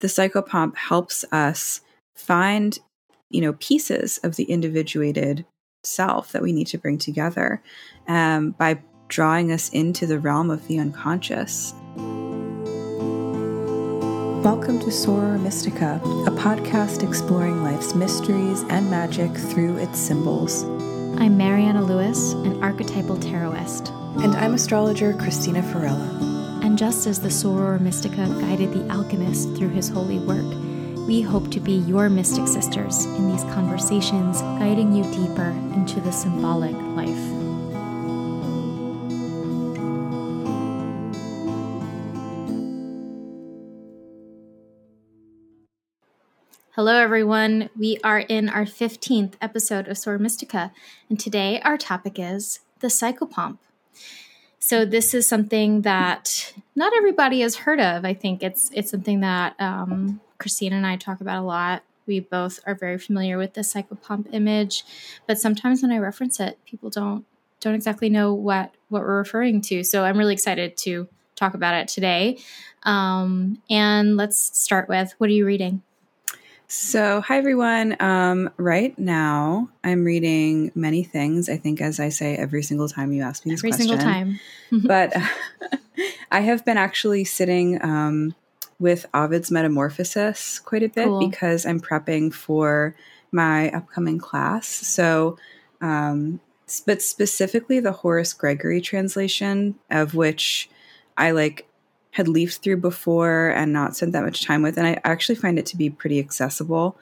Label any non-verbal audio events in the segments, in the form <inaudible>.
the psychopomp helps us find, you know, pieces of the individuated self that we need to bring together um, by drawing us into the realm of the unconscious. Welcome to Soror Mystica, a podcast exploring life's mysteries and magic through its symbols. I'm Mariana Lewis, an archetypal tarotist. And I'm astrologer Cristina Farella. Just as the Soror Mystica guided the alchemist through his holy work, we hope to be your mystic sisters in these conversations, guiding you deeper into the symbolic life. Hello, everyone. We are in our 15th episode of Soror Mystica, and today our topic is the psychopomp. So this is something that not everybody has heard of. I think it's it's something that um, Cristina and I talk about a lot. We both are very familiar with the psychopomp image, but sometimes when I reference it, people don't don't exactly know what what we're referring to. So I'm really excited to talk about it today. Um, and let's start with what are you reading? So, hi everyone. Um, right now, I'm reading many things. I think, as I say every single time you ask me this every question. single time. <laughs> <laughs> but uh, <laughs> I have been actually sitting um, with Ovid's Metamorphosis quite a bit cool. because I'm prepping for my upcoming class. So, um, but specifically the Horace Gregory translation, of which I like had leafed through before and not spent that much time with. And I actually find it to be pretty accessible.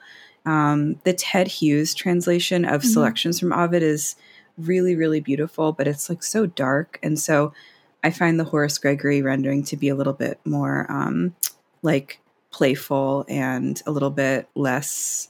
Um, the Ted Hughes translation of mm-hmm. selections from Ovid is really, really beautiful, but it's like so dark. And so I find the Horace Gregory rendering to be a little bit more um, like playful and a little bit less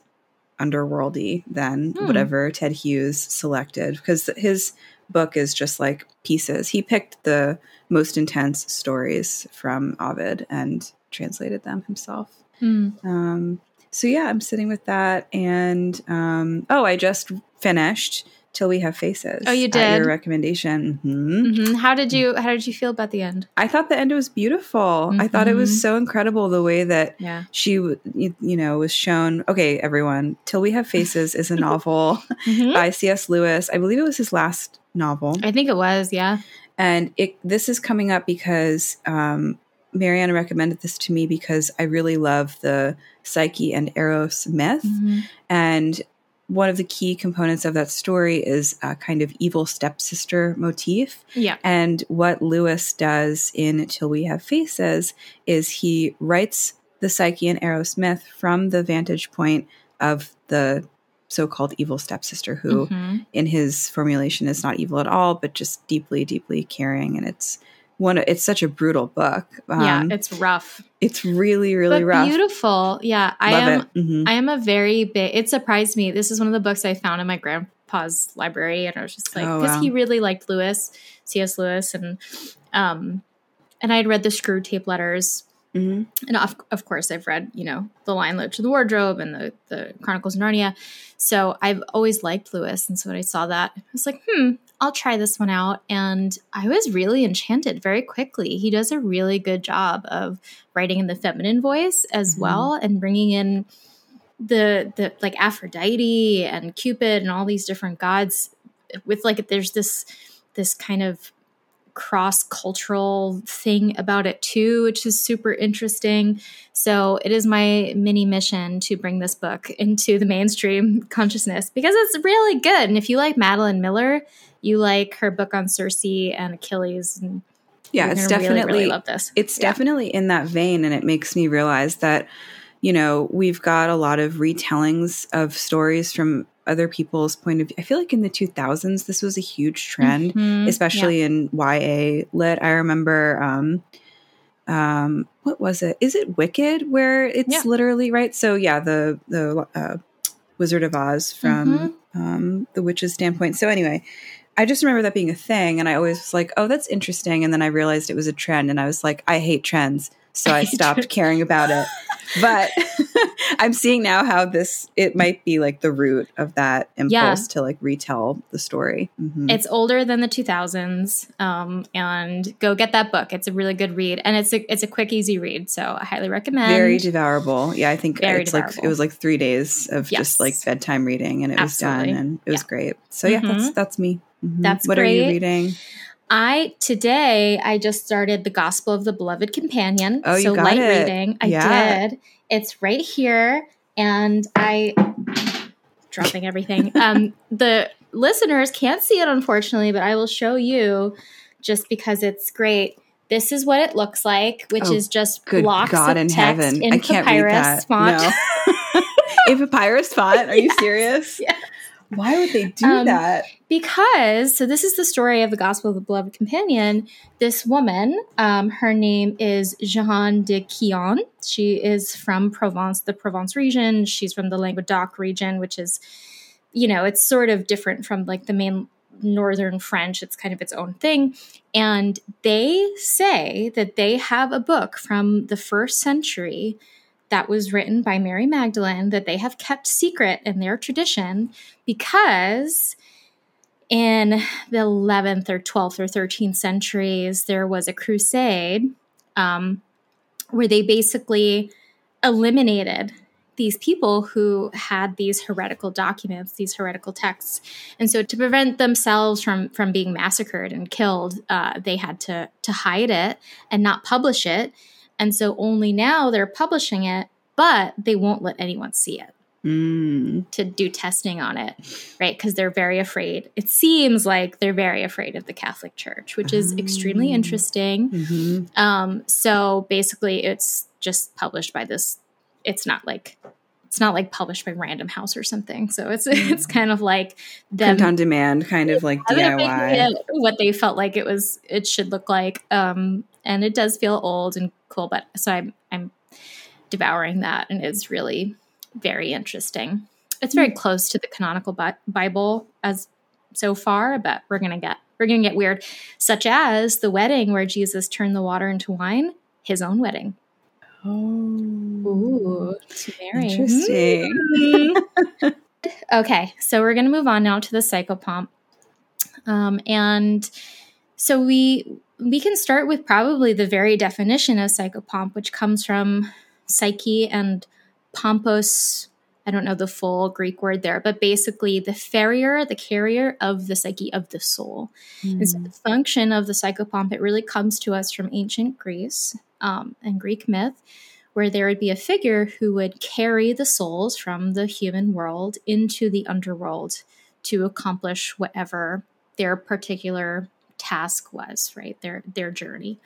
underworldy than mm. whatever Ted Hughes selected because his book is just like pieces. He picked the most intense stories from Ovid and translated them himself. Mm. Um, so yeah, I'm sitting with that, and um, oh, I just finished till we have faces. Oh, you did your recommendation. Mm-hmm. Mm-hmm. How did you How did you feel about the end? I thought the end was beautiful. Mm-hmm. I thought it was mm-hmm. so incredible the way that yeah. she, you, you know, was shown. Okay, everyone, till we have faces is a <laughs> novel mm-hmm. <laughs> by C.S. Lewis. I believe it was his last novel. I think it was. Yeah. And it this is coming up because um, Mariana recommended this to me because I really love the Psyche and Eros myth. Mm-hmm. And one of the key components of that story is a kind of evil stepsister motif. Yeah. And what Lewis does in Till We Have Faces is he writes the Psyche and Eros myth from the vantage point of the so-called evil stepsister who mm-hmm. in his formulation is not evil at all but just deeply deeply caring. And it's one it's such a brutal book. Um, yeah it's rough. it's really really but rough. beautiful. Yeah i Love am mm-hmm. i am a very big it surprised me. This is one of the books i found in my grandpa's library and i was just like because oh, wow. he really liked lewis cs lewis and um and i had read the Screwtape Letters Mm-hmm. And of, of course, I've read, you know, The Lion, Witch, and the Wardrobe and the, the Chronicles of Narnia. So I've always liked Lewis. And so when I saw that, I was like, hmm, I'll try this one out. And I was really enchanted very quickly. He does a really good job of writing in the feminine voice as mm-hmm. well and bringing in the the like Aphrodite and Cupid and all these different gods with like there's this this kind of cross cultural thing about it too, which is super interesting. So it is my mini mission to bring this book <laughs> into the mainstream <laughs> consciousness because it's really good. And if you like Madeline Miller, you like her book on Circe and Achilles and yeah, it's definitely really, really love this. It's yeah. definitely in that vein, and it makes me realize that you know we've got a lot of retellings of stories from other people's point of view. I feel like in the 2000s, this was a huge trend, mm-hmm. especially yeah. in YA lit. I remember, um, um, what was it? Is it Wicked where it's yeah. literally right? So yeah, the the uh, Wizard of Oz from mm-hmm. um, the witch's standpoint. So anyway, I just remember that being a thing, and I always was like, "Oh, that's interesting." And then I realized it was a trend, and I was like, "I hate trends," so I <laughs> stopped caring about it. But <laughs> I'm seeing now how this it might be like the root of that impulse yeah. to like retell the story. Mm-hmm. It's older than the 2000s, um, and go get that book. It's a really good read, and it's a it's a quick, easy read. So I highly recommend. Very devourable. Yeah, I think Very it's devourable. like it was like three days of yes. just like bedtime reading, and it Absolutely. was done, and it was yeah. great. So yeah, mm-hmm. that's that's me. Mm-hmm. That's what great. are you reading? I today I just started the Gospel of the Beloved Companion. Oh, so you got light it. reading. I yeah. did. It's right here, and I dropping everything. <laughs> Um, the listeners can't see it unfortunately, but I will show you just because it's great. This is what it looks like, which oh, is just blocks God of in text heaven. in I can't papyrus read that. font. No. <laughs> <laughs> in papyrus font? Are you serious? Yeah. Why would they do um, that? Because, so this is the story of the Gospel of the Beloved Companion. This woman, um, her name is Jehanne de Quillan. She is from Provence, the Provence region. She's from the Languedoc region, which is, you know, it's sort of different from like the main northern French. It's kind of its own thing. And they say that they have a book from the first century that was written by Mary Magdalene that they have kept secret in their tradition because in the 11th or 12th or 13th centuries, there was a crusade um, where they basically eliminated these people who had these heretical documents, these heretical texts, and so to prevent themselves from from being massacred and killed, uh, they had to to hide it and not publish it. And so only now they're publishing it, but they won't let anyone see it. Mm. to do testing on it, right? Because they're very afraid. It seems like they're very afraid of the Catholic Church, which is extremely ah. interesting. Mm-hmm. Um, so basically, it's just published by this. It's not like it's not like published by Random House or something. So it's <laughs> mm. it's kind of like them Print on demand, kind of like DIY. What they felt like it was, it should look like. Um, and it does feel old and cool, but so I'm I'm devouring that, and it's really very interesting. It's very hmm. close to the canonical bi- Bible as so far, but we're gonna get we're gonna get weird, such as the wedding where Jesus turned the water into wine, his own wedding. Oh, Ooh. Interesting. Mm-hmm. <laughs> okay, so we're gonna move on now to the psychopomp, um, and so we we can start with probably the very definition of psychopomp, which comes from psyche and pompos I don't know the full Greek word there, but basically the farrier, the carrier of the psyche of the soul. Mm. And so hmm. the function of the psychopomp, it really comes to us from ancient Greece um, and Greek myth, where there would be a figure who would carry the souls from the human world into the underworld to accomplish whatever their particular task was, right? Their their journey.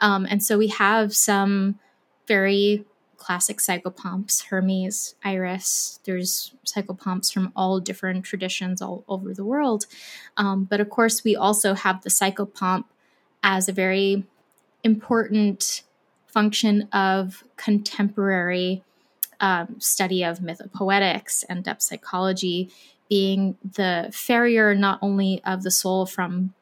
Um, and so we have some very classic psychopomps Hermes, Iris. There's psychopomps from all different traditions all over the world. Um, but of course, we also have the psychopomp as a very important function of contemporary um, study of mythopoetics and depth psychology, being the farrier not only of the soul from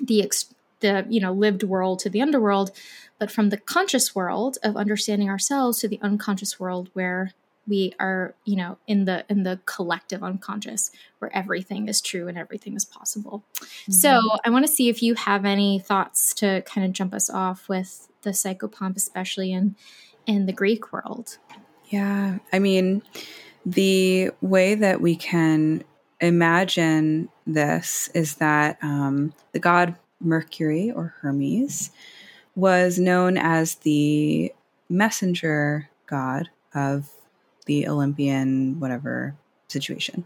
the ex- the you know lived world to the underworld, but from the conscious world of understanding ourselves to the unconscious world where we are you know in the in the collective unconscious where everything is true and everything is possible mm-hmm. so i want to see if you have any thoughts to kind of jump us off with the psychopomp especially in in the greek world yeah i mean the way that we can imagine this is that um, the god mercury or hermes was known as the messenger god of the Olympian, whatever situation.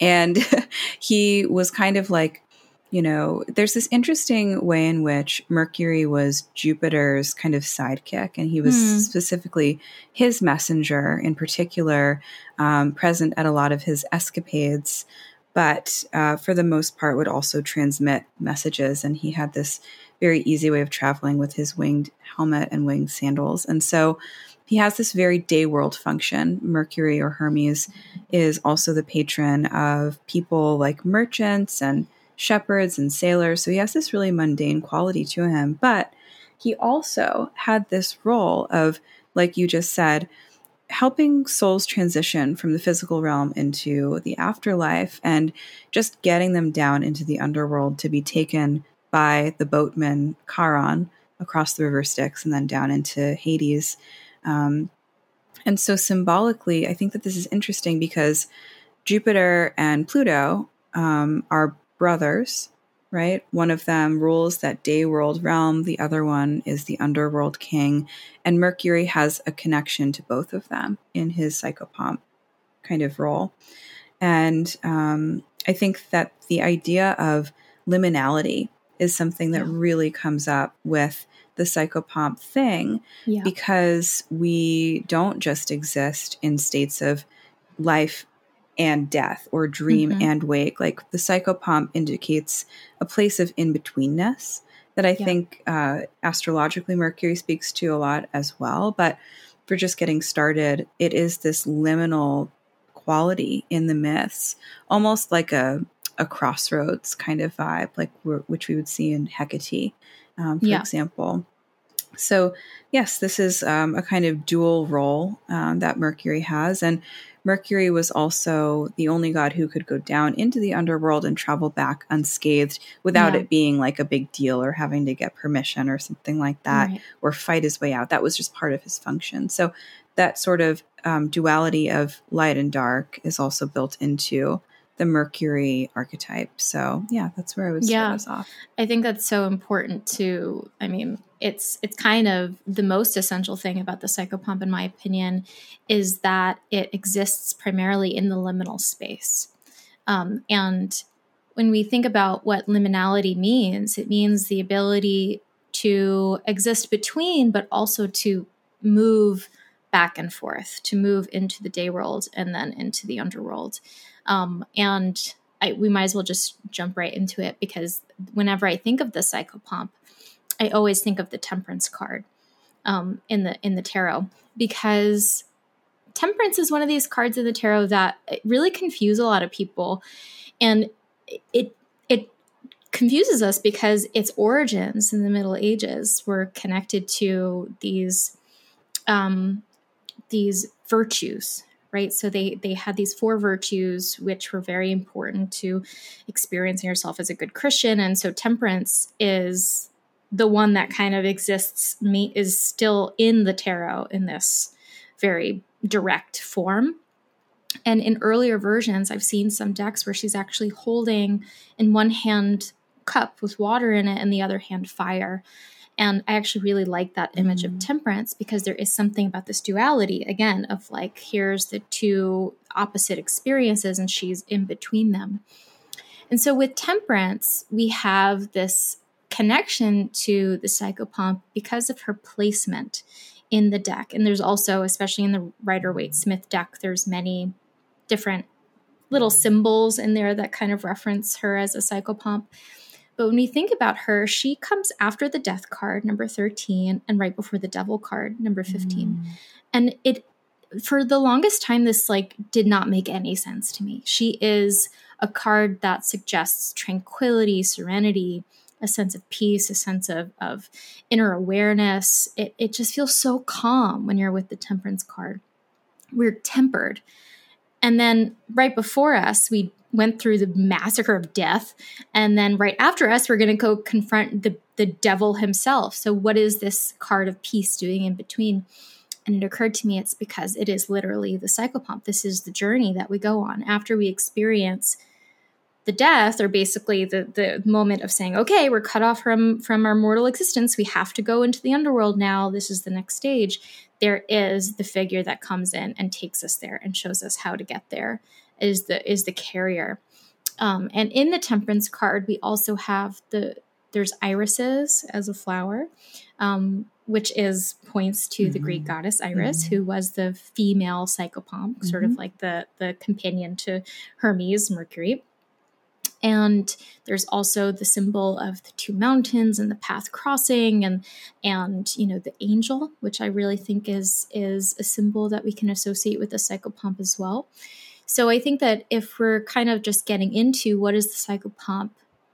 And <laughs> he was kind of like, you know, there's this interesting way in which Mercury was Jupiter's kind of sidekick, and he was mm. specifically his messenger in particular, um, present at a lot of his escapades, but uh, for the most part would also transmit messages. And he had this very easy way of traveling with his winged helmet and winged sandals. And so he has this very day world function. Mercury or Hermes is also the patron of people like merchants and shepherds and sailors. So he has this really mundane quality to him. But he also had this role of, like you just said, helping souls transition from the physical realm into the afterlife and just getting them down into the underworld to be taken by the boatman Charon across the river Styx and then down into Hades. Um, and so symbolically, I think that this is interesting because Jupiter and Pluto um, are brothers, right? One of them rules that day world realm, the other one is the underworld king. And Mercury has a connection to both of them in his psychopomp kind of role. And um, I think that the idea of liminality is something that yeah. really comes up with the psychopomp thing yeah. because we don't just exist in states of life and death or dream mm-hmm. and wake. Like the psychopomp indicates a place of in betweenness that I yeah. think uh, astrologically Mercury speaks to a lot as well. But for just getting started, it is this liminal quality in the myths, almost like a a crossroads kind of vibe, like which we would see in Hecate, um, for yeah. example. So, yes, this is um, a kind of dual role um, that Mercury has. And Mercury was also the only god who could go down into the underworld and travel back unscathed without yeah. it being like a big deal or having to get permission or something like that right. or fight his way out. That was just part of his function. So, that sort of um, duality of light and dark is also built into the Mercury archetype. So yeah, that's where I would start yeah, us off. I think that's so important to. I mean, it's it's kind of the most essential thing about the psychopomp, in my opinion, is that it exists primarily in the liminal space, um, and when we think about what liminality means, it means the ability to exist between, but also to move back and forth, to move into the day world and then into the underworld. Um, and I, we might as well just jump right into it because whenever I think of the psychopomp, I always think of the temperance card um, in the in the tarot because temperance is one of these cards in the tarot that really confuse a lot of people, and it it confuses us because its origins in the Middle Ages were connected to these um, these virtues right? So they they had these four virtues which were very important to experiencing yourself as a good christian. And so temperance is the one that kind of exists me is still in the tarot in this very direct form and in earlier versions i've seen some decks where she's actually holding in one hand cup with water in it and the other hand fire and I actually really like that image mm. of temperance because there is something about this duality, again, of like, here's the two opposite experiences, and she's in between them. And so with temperance, we have this connection to the psychopomp because of her placement in the deck. And there's also, especially in the Rider Waite Smith deck, there's many different little symbols in there that kind of reference her as a psychopomp. But when we think about her, she comes after the death card, number 13, and right before the devil card, number 15. Mm. And it, for the longest time, this like did not make any sense to me. She is a card that suggests tranquility, serenity, a sense of peace, a sense of, of inner awareness. It, it just feels so calm when you're with the temperance card. We're tempered. And then right before us, we went through the massacre of death and then right after us we're going to go confront the the devil himself so what is this card of peace doing in between and it occurred to me it's because it is literally the psychopomp this is the journey that we go on after we experience the death or basically the the moment of saying okay we're cut off from from our mortal existence we have to go into the underworld now this is the next stage there is the figure that comes in and takes us there and shows us how to get there is the is the carrier. Um, and in the temperance card, we also have the there's irises as a flower, um, which is points to mm-hmm. the Greek mm-hmm. goddess Iris, mm-hmm. who was the female psychopomp, mm-hmm. sort of mm-hmm. like the the companion to Hermes, Mercury. And there's also the symbol of the two mountains and the path crossing, and and you know the angel, which I really think is is a symbol that we can associate with the psychopomp as well. So I think that if we're kind of just getting into what does the psychopomp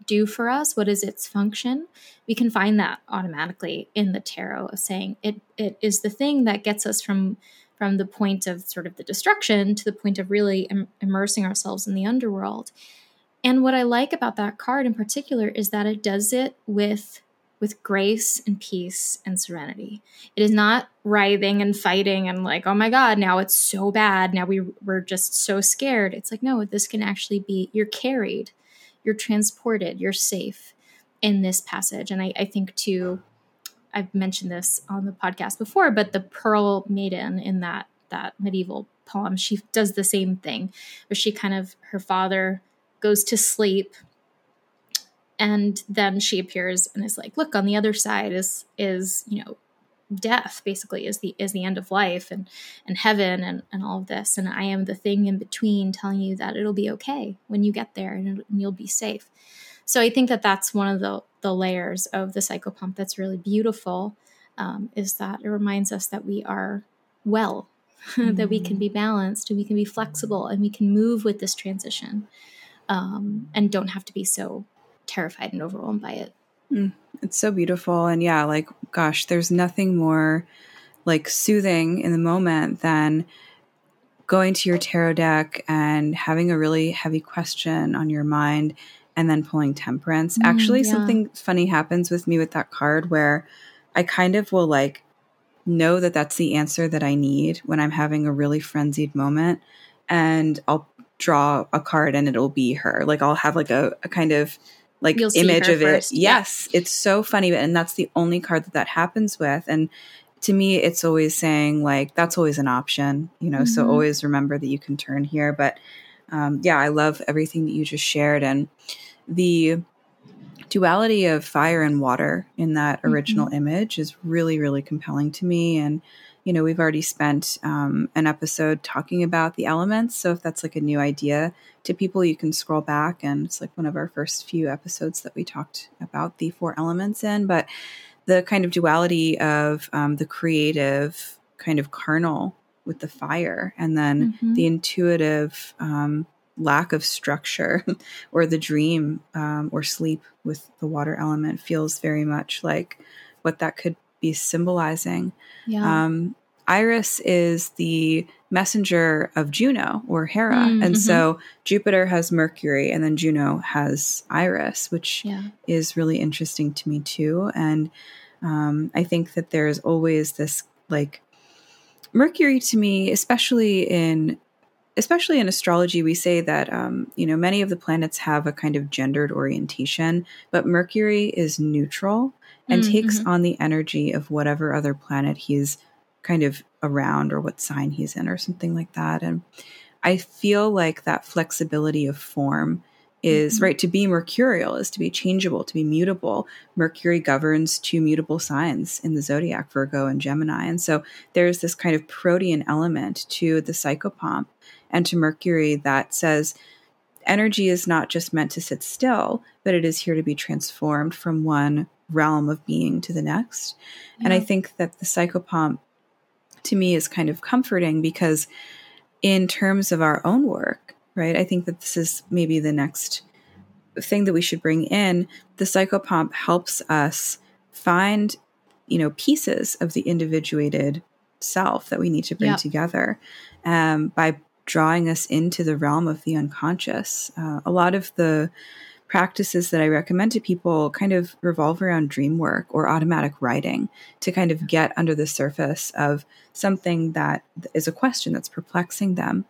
do for us, what is its function, we can find that automatically in the tarot of saying it it is the thing that gets us from from the point of sort of the destruction to the point of really Im- immersing ourselves in the underworld. And what I like about that card in particular is that it does it with with grace and peace and serenity. It is not writhing and fighting and like, oh my God, now it's so bad. Now we, we're just so scared. It's like, no, this can actually be, you're carried, you're transported, you're safe in this passage. And I, I think too, I've mentioned this on the podcast before, but the Pearl Maiden in that that medieval poem, she does the same thing, where she kind of her father goes to sleep and then she appears and is like look on the other side is is you know death basically is the is the end of life and and heaven and and all of this and i am the thing in between telling you that it'll be okay when you get there and, and you'll be safe so i think that that's one of the the layers of the psychopomp that's really beautiful um, is that it reminds us that we are well mm-hmm. <laughs> that we can mm-hmm. be balanced and we can be flexible and we can move with this transition um, and don't have to be so terrified and overwhelmed by it. Mm, it's so beautiful. And yeah, like, gosh, there's nothing more like soothing in the moment than going to your tarot deck and having a really heavy question on your mind and then pulling temperance. Mm, Actually, yeah. something funny happens with me with that card where I kind of will like know that that's the answer that I need when I'm having a really frenzied moment. And I'll draw a card and it'll be her. Like I'll have like a, a kind of like You'll image of first. it. Yes, yeah. it's so funny, and that's the only card that that happens with. And to me, it's always saying like that's always an option, you know. Mm-hmm. So always remember that you can turn here. But um, yeah, I love everything that you just shared, and the duality of fire and water in that original mm-hmm. image is really, really compelling to me. And you know, we've already spent um, an episode talking about the elements. So if that's like a new idea to people, you can scroll back and it's like one of our first few episodes that we talked about the four elements in. But the kind of duality of um, the creative, kind of carnal with the fire, and then mm-hmm. the intuitive um, lack of structure <laughs> or the dream um, or sleep with the water element feels very much like what that could be symbolizing. Yeah. Um, Iris is the messenger of Juno or Hera. Mm, and mm-hmm. so Jupiter has Mercury and then Juno has Iris, which yeah. is really interesting to me too. And um, I think that there's always this like Mercury to me, especially in especially in astrology, we say that um, you know many of the planets have a kind of gendered orientation, but Mercury is neutral and mm, takes mm-hmm. on the energy of whatever other planet he's kind of around or what sign he's in or something like that. And I feel like that flexibility of form is mm-hmm. right to be mercurial is to be changeable to be mutable mercury governs two mutable signs in the zodiac virgo and gemini and so there's this kind of protean element to the psychopomp and to mercury that says energy is not just meant to sit still but it is here to be transformed from one realm of being to the next. Yeah. And I think that the psychopomp to me is kind of comforting because in terms of our own work, right? I think that this is maybe the next thing that we should bring in. The psychopomp helps us find, you know, pieces of the individuated self that we need to bring together um, by drawing us into the realm of the unconscious. Uh, a lot of the practices that I recommend to people kind of revolve around dream work or automatic writing to kind of get under the surface of something that is a question that's perplexing them.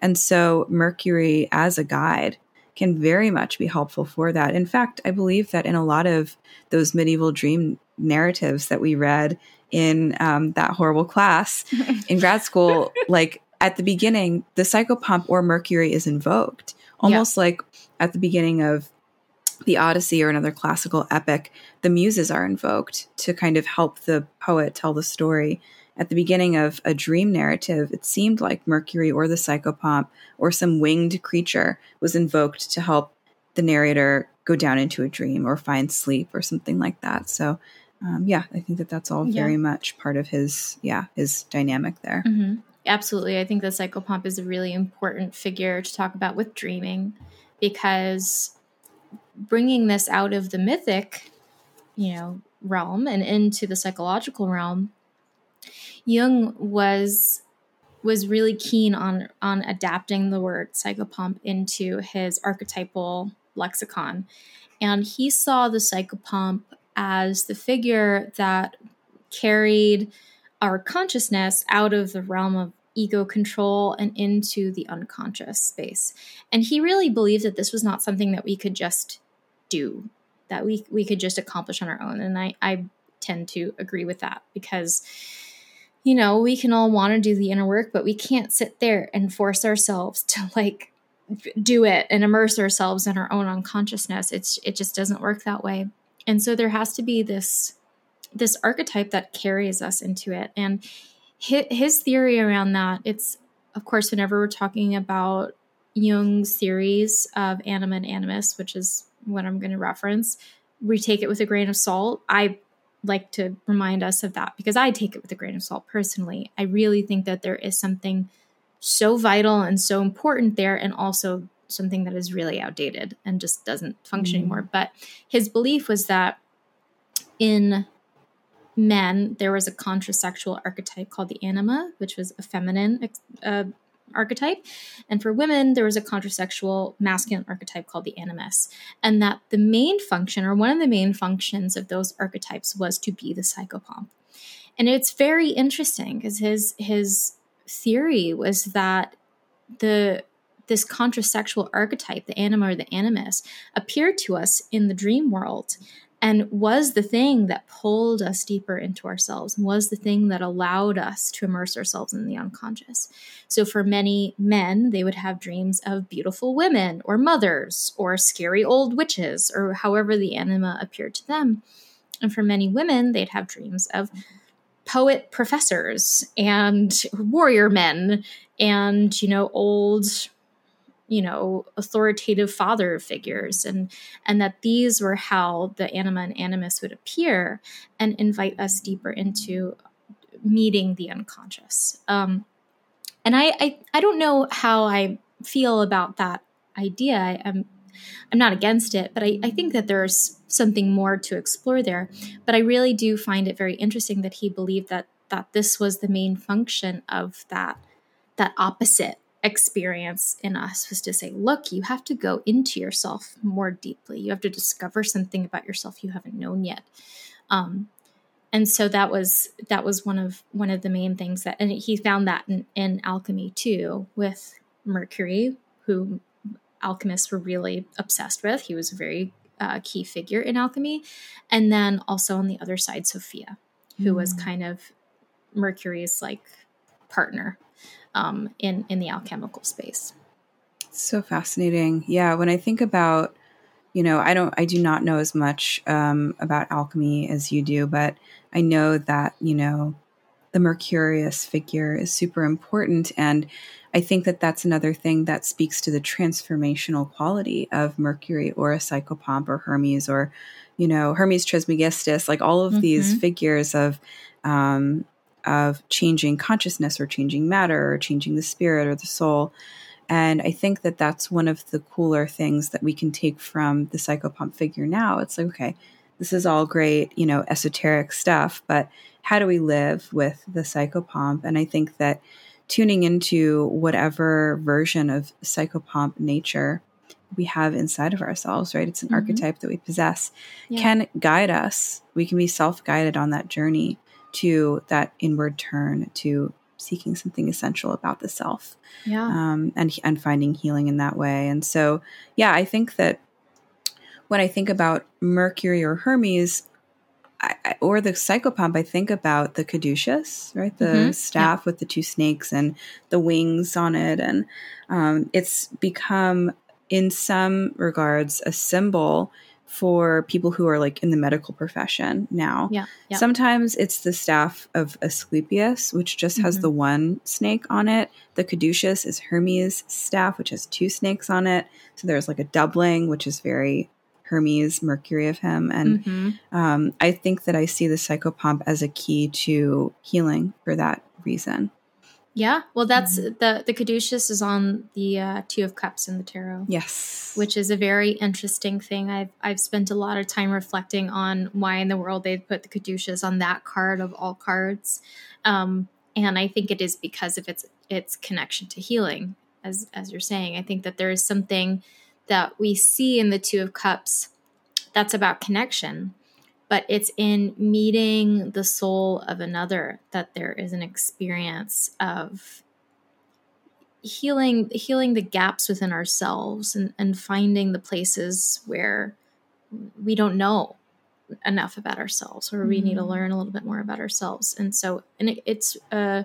And so, Mercury as a guide can very much be helpful for that. In fact, I believe that in a lot of those medieval dream narratives that we read in um, that horrible class <laughs> in grad school, like at the beginning, the psychopomp or Mercury is invoked, almost yeah. like at the beginning of the Odyssey or another classical epic, the muses are invoked to kind of help the poet tell the story. At the beginning of a dream narrative, it seemed like Mercury or the psychopomp or some winged creature was invoked to help the narrator go down into a dream or find sleep or something like that. So, um, yeah, I think that that's all yeah. very much part of his, yeah, his dynamic there. Mm-hmm. Absolutely. I think the psychopomp is a really important figure to talk about with dreaming because bringing this out of the mythic, you know, realm and into the psychological realm, Jung was was really keen on on adapting the word psychopomp into his archetypal lexicon. And he saw the psychopomp as the figure that carried our consciousness out of the realm of ego control and into the unconscious space. And he really believed that this was not something that we could just do, that we we could just accomplish on our own. And I, I tend to agree with that because you know, we can all want to do the inner work, but we can't sit there and force ourselves <laughs> to like do it and immerse ourselves in our own unconsciousness. It's it just doesn't work that way. And so there has to be this this archetype that carries us into it. And his, theory around that, it's of course whenever we're talking about Jung's theories of anima and animus, which is what I'm going to reference, we take it with a grain of salt. I like to remind us of that because I take it with a grain of salt personally. I really think that there is something so vital and so important there, and also something that is really outdated and just doesn't function mm-hmm. anymore. But his belief was that in men, there was a contrasexual archetype called the anima, which was a feminine uh, archetype. And for women, there was a contrasexual masculine archetype called the animus. And that the main function, or one of the main functions of those archetypes, was to be the psychopomp. And it's very interesting because his his theory was that the this contrasexual archetype, the anima or the animus, appeared to us in the dream world and was the thing that pulled us deeper into ourselves was the thing that allowed us to immerse ourselves in the unconscious. So, for many men, they would have dreams of beautiful women or mothers or scary old witches or however the anima appeared to them. And for many women, they'd have dreams of poet professors and warrior men and, you know, old you know authoritative father figures and and that these were how the anima and animus would appear and invite us deeper into meeting the unconscious um, and I, I i don't know how i feel about that idea I, am I'm not against it, but I, I think that there's something more to explore there. But I really do find it very interesting that he believed that that this was the main function of that that opposite experience in us was to say, look, you have to go into yourself more deeply. You have to discover something about yourself you haven't known yet. Um, and so that was that was one of one of the main things that, and he found that in, in alchemy too, with Mercury, who alchemists were really obsessed with. He was a very uh, key figure in alchemy, and then also on the other side, Sophia, who mm. was kind of Mercury's like partner um, in in the alchemical space. So fascinating. Yeah, when I think about, you know, I don't, I do not know as much um, about alchemy as you do, but I know that you know the Mercurius figure is super important, and I think that that's another thing that speaks to the transformational quality of Mercury or a psychopomp or Hermes or, you know, Hermes Trismegistus, like all of mm-hmm. these figures of um, of changing consciousness or changing matter or changing the spirit or the soul. And I think that that's one of the cooler things that we can take from the psychopomp figure now. It's like, okay, this is all great, you know, esoteric stuff, but how do we live with the psychopomp? And I think that tuning into whatever version of psychopomp nature we have inside of ourselves, right? It's an mm-hmm. archetype that we possess, yeah. can guide us. We can be self guided on that journey to that inward turn to seeking something essential about the self yeah um, and and finding healing in that way and so yeah i think that when i think about mercury or hermes I, or the psychopomp i think about the caduceus right the mm-hmm. staff yeah. with the two snakes and the wings on it and um, it's become in some regards a symbol for people who are like in the medical profession now. Yeah. yeah. Sometimes it's the staff of Asclepius, which just mm-hmm. has the one snake on it. The caduceus is Hermes' staff, which has two snakes on it. So there's like a doubling, which is very Hermes, Mercury of him. And mm-hmm. um, I think that I see the psychopomp as a key to healing for that reason. Yeah, well, that's mm-hmm. the the caduceus is on the uh, two of cups in the tarot. Yes, which is a very interesting thing. I've I've spent a lot of time reflecting on why in the world they put the caduceus on that card of all cards, um, and I think it is because of its it's connection to healing as as you're saying i think that there is something that we see in the two of cups that's about connection but it's in meeting the soul of another that there is an experience of healing healing the gaps within ourselves and, and finding the places where we don't know enough about ourselves or we mm-hmm. need to mm-hmm. learn a little bit more about ourselves and so and it, it's uh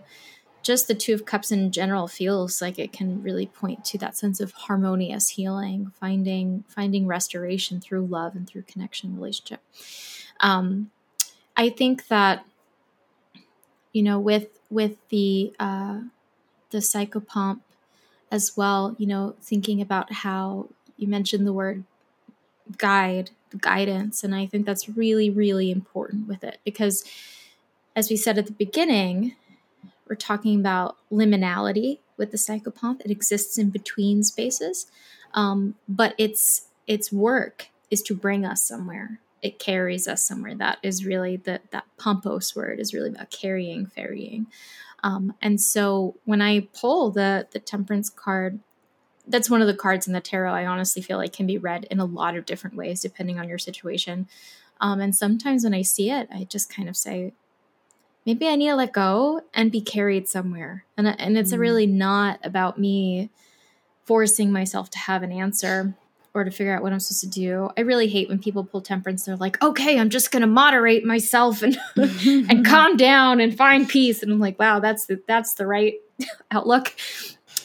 just the two of cups in general feels like it can really point to that sense of harmonious healing finding finding restoration through love and through connection relationship um i think that you know with with the uh the psychopomp as well you know thinking about how you mentioned the word guide guidance and i think that's really really important with it because as we said at the beginning we're talking about liminality with the psychopomp. It exists in between spaces, um, but its its work is to bring us somewhere. It carries us somewhere. That is really the that pompos word is really about carrying, ferrying. Um, and so when I pull the the temperance card, that's one of the cards in the tarot. I honestly feel like can be read in a lot of different ways depending on your situation. Um, and sometimes when I see it, I just kind of say, maybe I need to let go and be carried somewhere. And and it's mm. really not about me forcing myself to have an answer or to figure out what I'm supposed to do. I really hate when people pull temperance. They're like, "Okay, I'm just going to moderate myself and <laughs> and calm down and find peace." And I'm like, "Wow, that's the that's the right <laughs> outlook."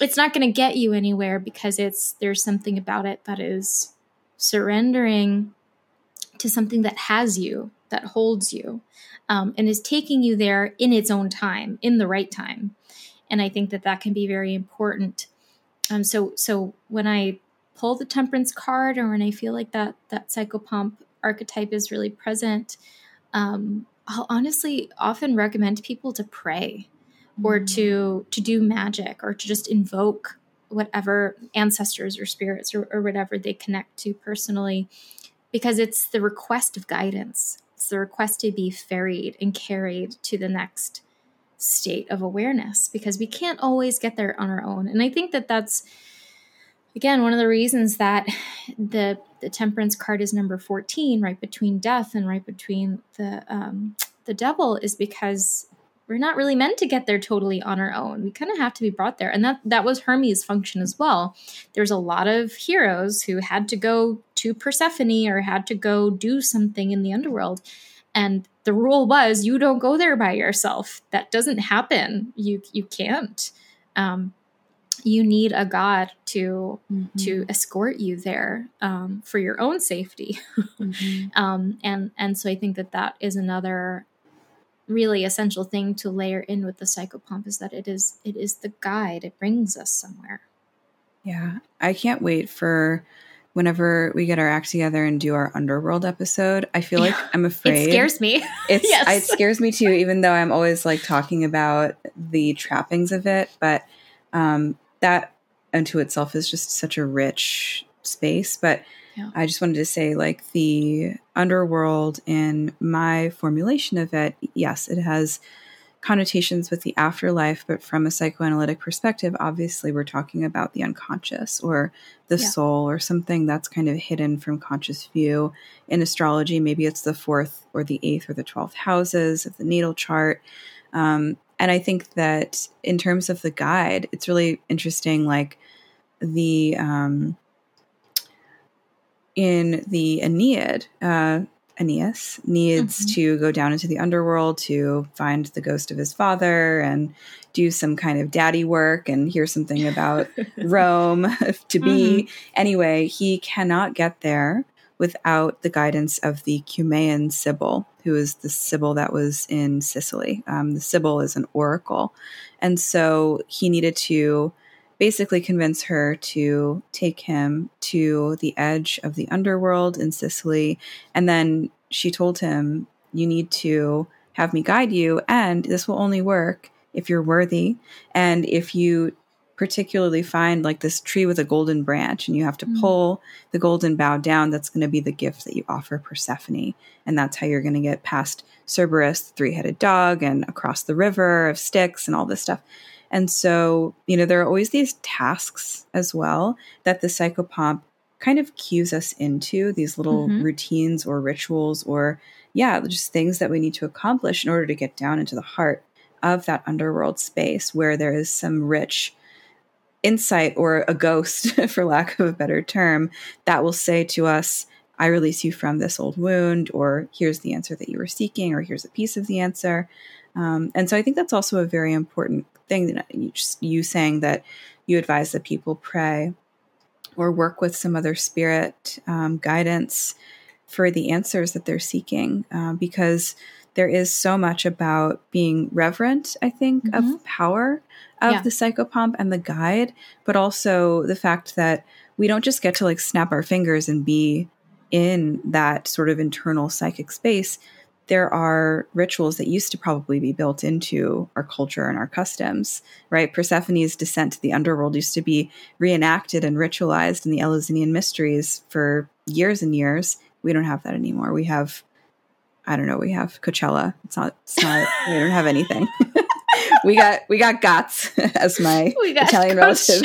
It's not going to get you anywhere because it's there's something about it that is surrendering to something that has you, that holds you um, and is taking you there in its own time, in the right time. And I think that that can be very important. Um, so, so when I pull the temperance card, or when I feel like that that psychopomp archetype is really present, um, I'll honestly often recommend people to pray, mm-hmm. or to to do magic, or to just invoke whatever ancestors or spirits or, or whatever they connect to personally, because it's the request of guidance it's the request to be ferried and carried to the next state of awareness because we can't always get there on our own. And I think that that's again one of the reasons that the the temperance card is number 14 right between death and right between the um the devil is because we're not really meant to get there totally on our own. We kind of have to be brought there. And that that was Hermes' function as well. There's a lot of heroes who had to go to Persephone or had to go do something in the underworld. And the rule was you don't go there by yourself. That doesn't happen. You you can't. Um, you need a god to mm-hmm. to escort you there um, for your own safety. <laughs> mm-hmm. um, and and so I think that that is another really essential thing to layer in with the psychopomp is that it is it is the guide it brings us somewhere yeah i can't wait for whenever we get our act together and do our underworld episode i feel like i'm afraid it scares me <laughs> it's <laughs> yes. it scares me too even though i'm always like talking about the trappings of it but um that unto itself is just such a rich space but yeah. I just wanted to say, like, the underworld in my formulation of it, yes, it has connotations with the afterlife, but from a psychoanalytic perspective, obviously, we're talking about the unconscious or the yeah. soul or something that's kind of hidden from conscious view. In astrology, maybe it's the fourth or the eighth or the 12th houses of the natal chart. Um, and I think that in terms of the guide, it's really interesting, like, the um, in the Aeneid, uh, Aeneas needs mm-hmm. to go down into the underworld to find the ghost of his father and do some kind of daddy work and hear something about <laughs> Rome <laughs> to be. Mm-hmm. Anyway, he cannot get there without the guidance of the Cumaean Sibyl, who is the Sibyl that was in Sicily. Um, the Sibyl is an oracle. And so he needed to basically convince her to take him to the edge of the underworld in Sicily. And then she told him, You need to have me guide you, and this will only work if you're worthy. And if you particularly find like this tree with a golden branch and you have to mm-hmm. pull the golden bough down, that's going to be the gift that you offer Persephone. And that's how you're going to get past Cerberus, the three headed dog, and across the river of Styx and all this stuff. And so, you know, there are always these tasks as well that the psychopomp kind of cues us into these little mm-hmm. routines or rituals or, yeah, just things that we need to accomplish in order to get down into the heart of that underworld space where there is some rich insight or a ghost, <laughs> for lack of a better term, that will say to us, I release you from this old wound, or here's the answer that you were seeking, or here's a piece of the answer. Um, and so I think that's also a very important thing that you, just, you saying that you advise that people pray or work with some other spirit um, guidance for the answers that they're seeking, uh, because there is so much about being reverent, I think, mm-hmm. of power of yeah. the psychopomp and the guide, but also the fact that we don't just get to like snap our fingers and be in that sort of internal psychic space. There are rituals that used to probably be built into our culture and our customs, right? Persephone's descent to the underworld used to be reenacted and ritualized in the Eleusinian mysteries for years and years. We don't have that anymore. We have I don't know, we have Coachella. It's not, it's not we don't have anything. <laughs> <laughs> we got we got GOTS <laughs> as my <laughs> Italian relatives say.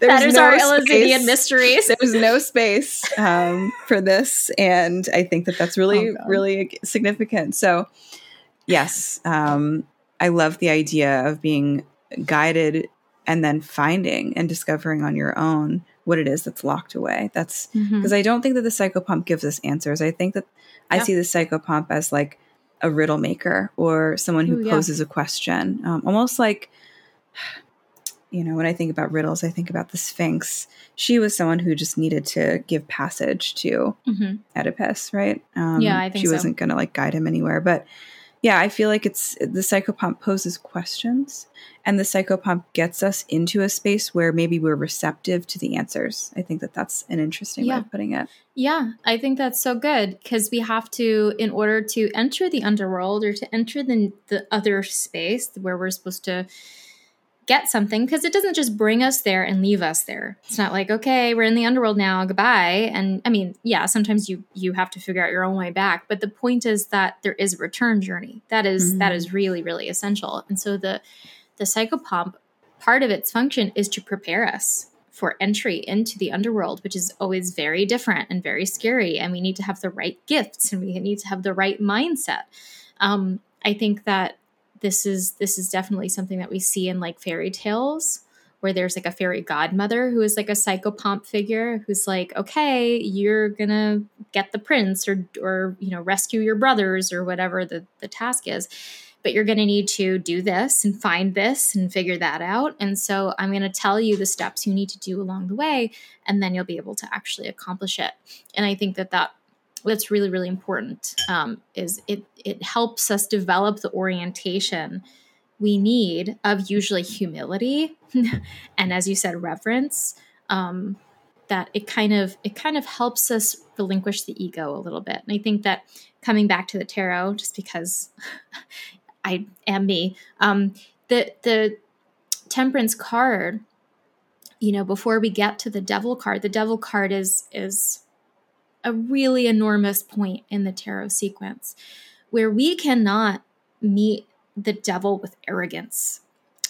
that is no our Eleusinian mysteries. There was no space um, for this, and I think that that's really oh, really significant. So, yes, um, I love the idea of being guided and then finding and discovering on your own what it is that's locked away. That's because mm-hmm. I don't think that the psychopomp gives us answers. I think that yeah. I see the psychopomp as like a riddle maker or someone who Ooh, poses yeah. a question, um, almost like. You know, when I think about riddles, I think about the Sphinx. She was someone who just needed to give passage to mm-hmm. Oedipus, right? Um, yeah, I think she wasn't going to like guide him anywhere. But yeah, I feel like it's the psychopomp poses questions and the psychopomp gets us into a space where maybe we're receptive to the answers. I think that that's an interesting yeah. way of putting it. Yeah, I think that's so good because we have to, in order to enter the underworld or to enter the, the other space where we're supposed to get something because it doesn't just bring us there and leave us there. It's not like, okay, we're in the underworld now, goodbye. And I mean, yeah, sometimes you you have to figure out your own way back, but the point is that there is a return journey. That is, mm-hmm. that is really really essential. And so the the psychopomp part of its function is to prepare us for entry into the underworld, which is always very different and very scary. And we need to have the right gifts and we need to have the right mindset. Um, I think that this is this is definitely something that we see in like fairy tales where there's like a fairy godmother who is like a psychopomp figure who's like okay you're gonna get the prince or or you know rescue your brothers or whatever the the task is but you're to need to do this and find this and figure that out and so i'm to tell you the steps you need to do along the way and then you'll be able to actually accomplish it. And i think that that that's really really important um, is it it helps us develop the orientation we need of usually humility <laughs> and as you said reverence um, that it kind of it kind of helps us relinquish the ego a little bit. And i think that coming back to the tarot just because <laughs> i am me um, the the temperance card you know before we get to the devil card the devil card is is a really enormous point in the tarot sequence where we cannot meet the devil with arrogance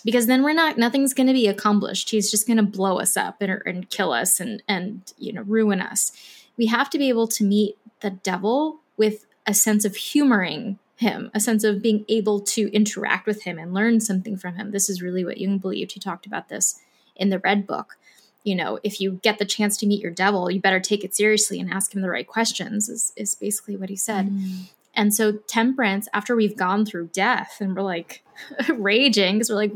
because then we're not nothing's going to be accomplished. He's just going to blow us up and, and kill us and and you know ruin us. We have to be able to meet the devil with a sense of humoring him a sense of being able to interact with him and learn something from him. This is really what jung believed. He talked about this in the red book you know, if you get the chance to meet your devil, you better take it seriously and ask him the right questions, is, is basically what he said. Mm. And so, temperance, after we've gone through death and we're like <laughs> raging, because we're like,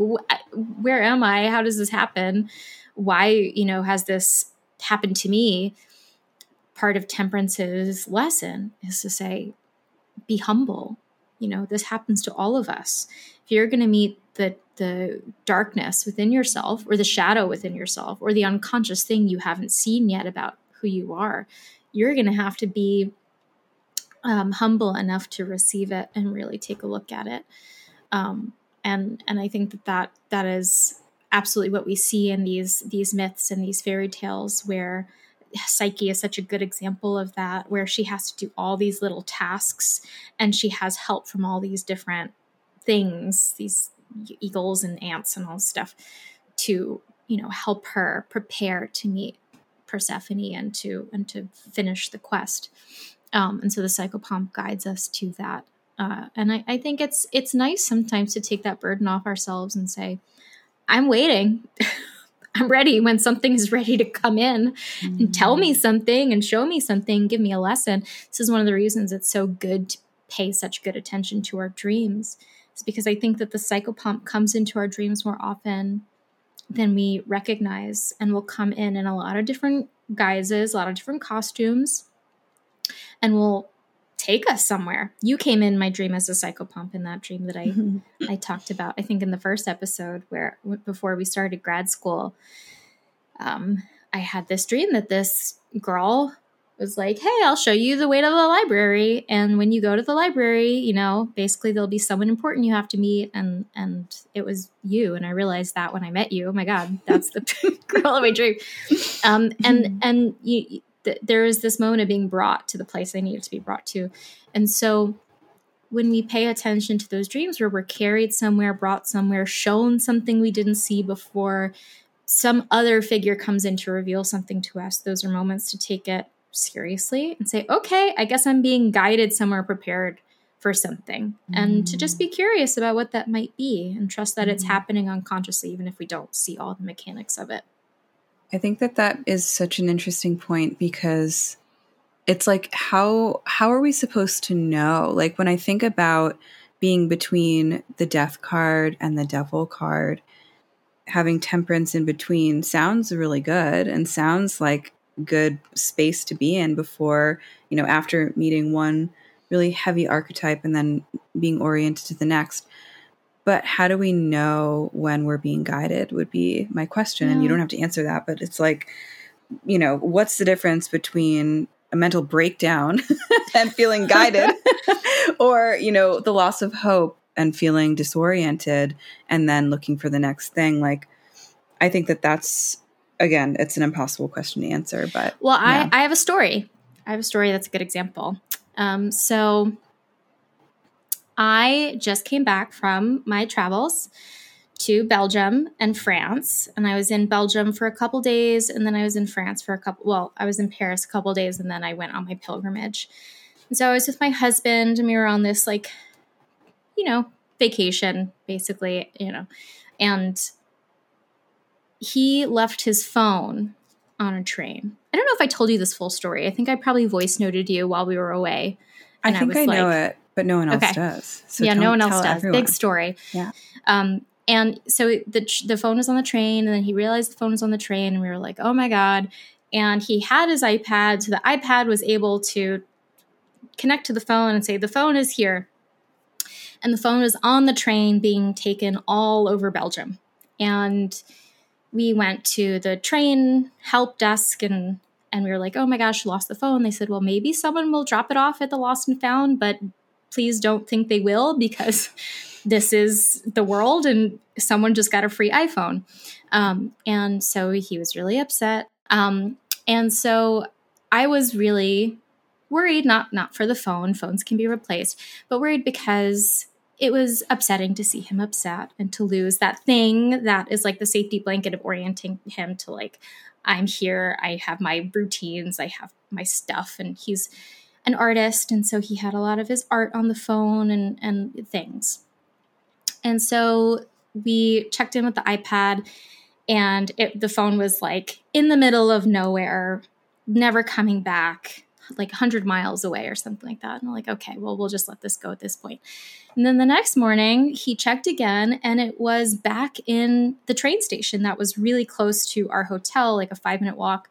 where am I? How does this happen? Why, you know, has this happened to me? Part of temperance's lesson is to say, be humble. You know, this happens to all of us. If you're going to meet the the darkness within yourself or the shadow within yourself or the unconscious thing you haven't seen yet about who you are you're going to have to be um, humble enough to receive it and really take a look at it um, and and i think that, that that is absolutely what we see in these these myths and these fairy tales where Psyche is such a good example of that, where she has to do all these little tasks and she has help from all these different things, these eagles and ants and all stuff to you know help her prepare to meet Persephone and to and to finish the quest. Um, and so the psychopomp guides us to that. Uh, and I, I think it's it's nice sometimes to take that burden off ourselves and say, "I'm waiting." <laughs> I'm ready when something is ready to come in mm-hmm. and tell me something and show me something, give me a lesson. This is one of the reasons it's so good to pay such good attention to our dreams. It's because I think that the psychopomp comes into our dreams more often than we recognize and will come in in a lot of different guises, a lot of different costumes, and will take us somewhere. You came in my dream as a psychopomp in that dream that I <laughs> I talked about. I think in the first episode where before we started grad school, um, I had this dream that this girl was like, "Hey, I'll show you the way to the library, and when you go to the library, you know, basically there'll be someone important you have to meet." And and it was you, and I realized that when I met you. Oh my god, that's the <laughs> girl of my dream. Um, and <laughs> and you, th- there is this moment of being brought to the place I needed to be brought to, and so when we pay attention to those dreams where we're carried somewhere, brought somewhere, shown something we didn't see before, some other figure comes in to reveal something to us, those are moments to take it seriously and say, okay, I guess I'm being guided somewhere prepared for something. Mm. And to just be curious about what that might be and trust that mm. it's happening unconsciously, even if we don't see all the mechanics of it. I think that that is such an interesting point because it's like how how are we supposed to know? Like when I think about being between the death card and the devil card, having temperance in between sounds really good and sounds like good space to be in before, you know, after meeting one really heavy archetype and then being oriented to the next. But how do we know when we're being guided would be my question. Yeah. And you don't have to answer that, but it's like, you know, what's the difference between a mental breakdown <laughs> and feeling guided <laughs> or, you know, the loss of hope and feeling disoriented and then looking for the next thing? Like, I think that that's again, it's an impossible question to answer. But well, yeah. I I have a story. I have a story that's a good example. Um, so I just came back from my travels to Belgium and France, and I was in Belgium for a couple days, and then I was in France for a couple. Well, I was in Paris a couple days, and then I went on my pilgrimage. And so I was with my husband, and we were on this like, you know, vacation, basically, you know, and he left his phone on a train. I don't know if I told you this full story. I think I probably voice noted you while we were away. I think I, I like, know it, but no one else okay. does. So yeah, no one else does. Everyone. Big story. Yeah. Um, and so the the phone was on the train, and then he realized the phone was on the train, and we were like, "Oh my god!" And he had his iPad, so the iPad was able to connect to the phone and say, "The phone is here." And the phone was on the train, being taken all over Belgium, and we went to the train help desk and and we were like, "Oh my gosh, lost the phone." They said, "Well, maybe someone will drop it off at the lost and found, but please don't think they will because <laughs> this is the world and someone just got a free iPhone." Um, and so he was really upset. Um, and so I was really worried not not for the phone phones can be replaced but worried because it was upsetting to see him upset and to lose that thing that is like the safety blanket of orienting him to like i'm here i have my routines i have my stuff and he's an artist and so he had a lot of his art on the phone and and things and so we checked in with the ipad and it, the phone was like in the middle of nowhere never coming back like 100 miles away or something like that. And I'm like, okay, well, we'll just let this go at this point. And then the next morning, he checked again and it was back in the train station that was really close to our hotel, like a five minute walk.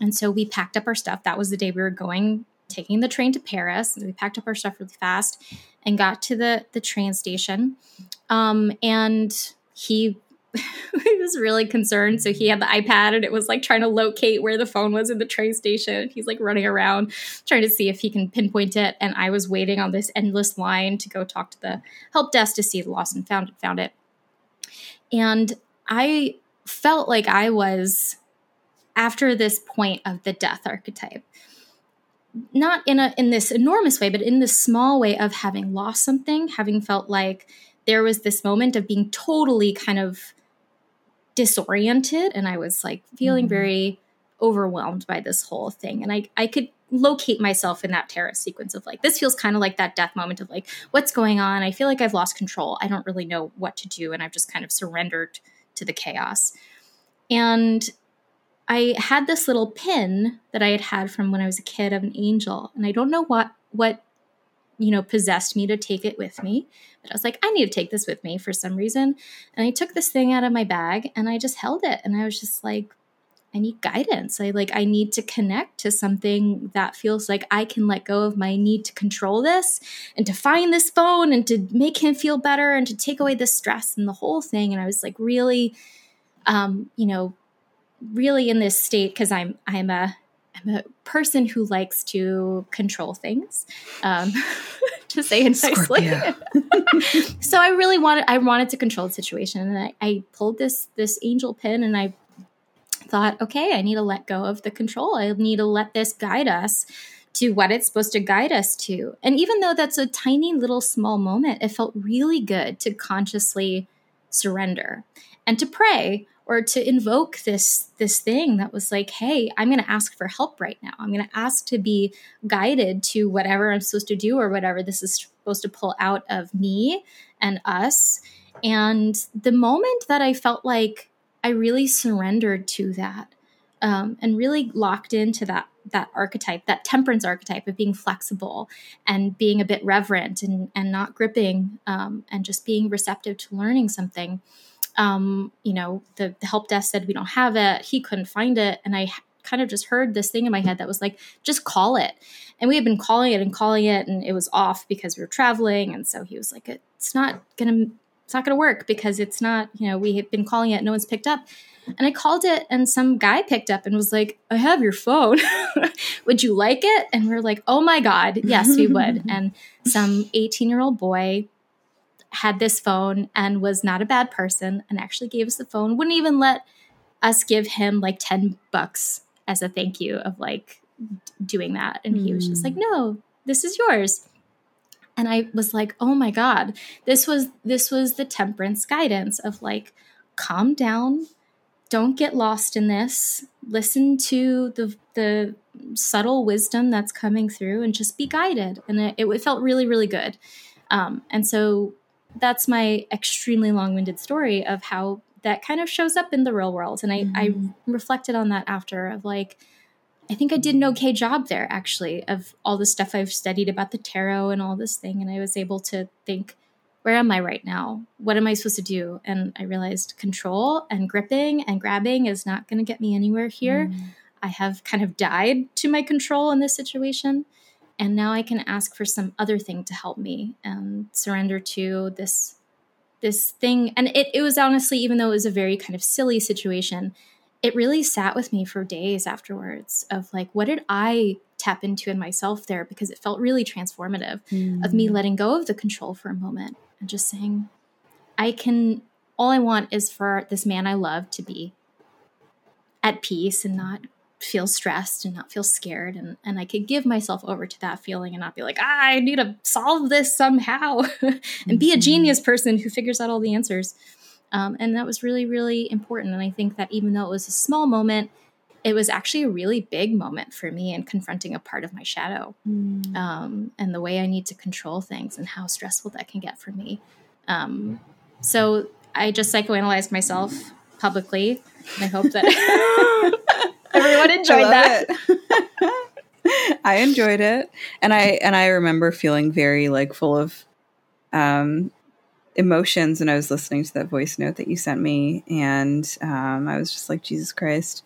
And so we packed up our stuff. That was the day we were going, taking the train to Paris. We packed up our stuff really fast and got to the, the train station. Um, and he <laughs> he was really concerned. So he had the iPad and it was like trying to locate where the phone was in the train station. He's like running around trying to see if he can pinpoint it. And I was waiting on this endless line to go talk to the help desk to see the lost and found it, found it. And I felt like I was after this point of the death archetype not in a in this enormous way but in this small way of having lost something having felt like there was this moment of being totally kind of disoriented and I was like feeling mm-hmm. very overwhelmed by this whole thing. And I, I could locate myself in that tarot sequence of like, this feels kind of like that death moment of like, what's going on? I feel like I've lost control. I don't really know what to do. And I've just kind of surrendered to the chaos. And I had this little pin that I had had from when I was a kid of an angel. And I don't know what, what, you know, possessed me to take it with me. But I was like, I need to take this with me for some reason. And I took this thing out of my bag and I just held it. And I was just like, I need guidance. I like I need to connect to something that feels like I can let go of my need to control this and to find this phone and to make him feel better and to take away the stress and the whole thing. And I was like really um, you know, really in this state because I'm I'm a I'm a person who likes to control things, um, <laughs> to say it nicely. <laughs> so I really wanted I wanted to control the situation, and I, I pulled this this angel pin, and I thought, okay, I need to let go of the control. I need to let this guide us to what it's supposed to guide us to. And even though that's a tiny little small moment, it felt really good to consciously surrender and to pray or to invoke this this thing that was like hey i'm going to ask for help right now i'm going to ask to be guided to whatever i'm supposed to do or whatever this is supposed to pull out of me and us and the moment that i felt like I really surrendered to that um, and really locked into that that archetype, that temperance archetype of being flexible and being a bit reverent and, and not gripping um, and just being receptive to learning something. Um, you know, the, the help desk said we don't have it. He couldn't find it, and I kind of just heard this thing in my head that was like, just call it. And we had been calling it and calling it, and it was off because we were traveling. And so he was like, it's not gonna it's not going to work because it's not, you know, we have been calling it, no one's picked up. And I called it, and some guy picked up and was like, I have your phone. <laughs> would you like it? And we are like, oh my God, yes, we would. <laughs> and some 18 year old boy had this phone and was not a bad person and actually gave us the phone, wouldn't even let us give him like 10 bucks as a thank you of like doing that. And he was just like, mm. no, this is yours and i was like oh my god this was this was the temperance guidance of like calm down don't get lost in this listen to the the subtle wisdom that's coming through and just be guided and it, it felt really really good um, and so that's my extremely long-winded story of how that kind of shows up in the real world and i, mm-hmm. I reflected on that after of like I think I did an okay job there, actually, of all the stuff I've studied about the tarot and all this thing. And I was able to think, where am I right now? What am I supposed to do? And I realized control and gripping and grabbing is not going to get me anywhere here. Mm. I have kind of died to my control in this situation. And now I can ask for some other thing to help me and surrender to this this thing. And it, it was honestly, even though it was a very kind of silly situation, it really sat with me for days afterwards of like what did i tap into in myself there because it felt really transformative mm. of me mm. letting go of the control for a moment and just saying i can all i want is for this man i love to be at peace and not feel stressed and not feel scared and, and i could give myself over to that feeling and not be like ah, i need to solve this somehow <laughs> and be a mm-hmm. genius person who figures out all the answers um, and that was really, really important. And I think that even though it was a small moment, it was actually a really big moment for me in confronting a part of my shadow mm. um, and the way I need to control things and how stressful that can get for me. Um, so I just psychoanalyzed myself publicly. And I hope that <laughs> <laughs> everyone <laughs> enjoyed that. <laughs> I enjoyed it, and I and I remember feeling very like full of um, emotions and I was listening to that voice note that you sent me, and um, I was just like, Jesus Christ,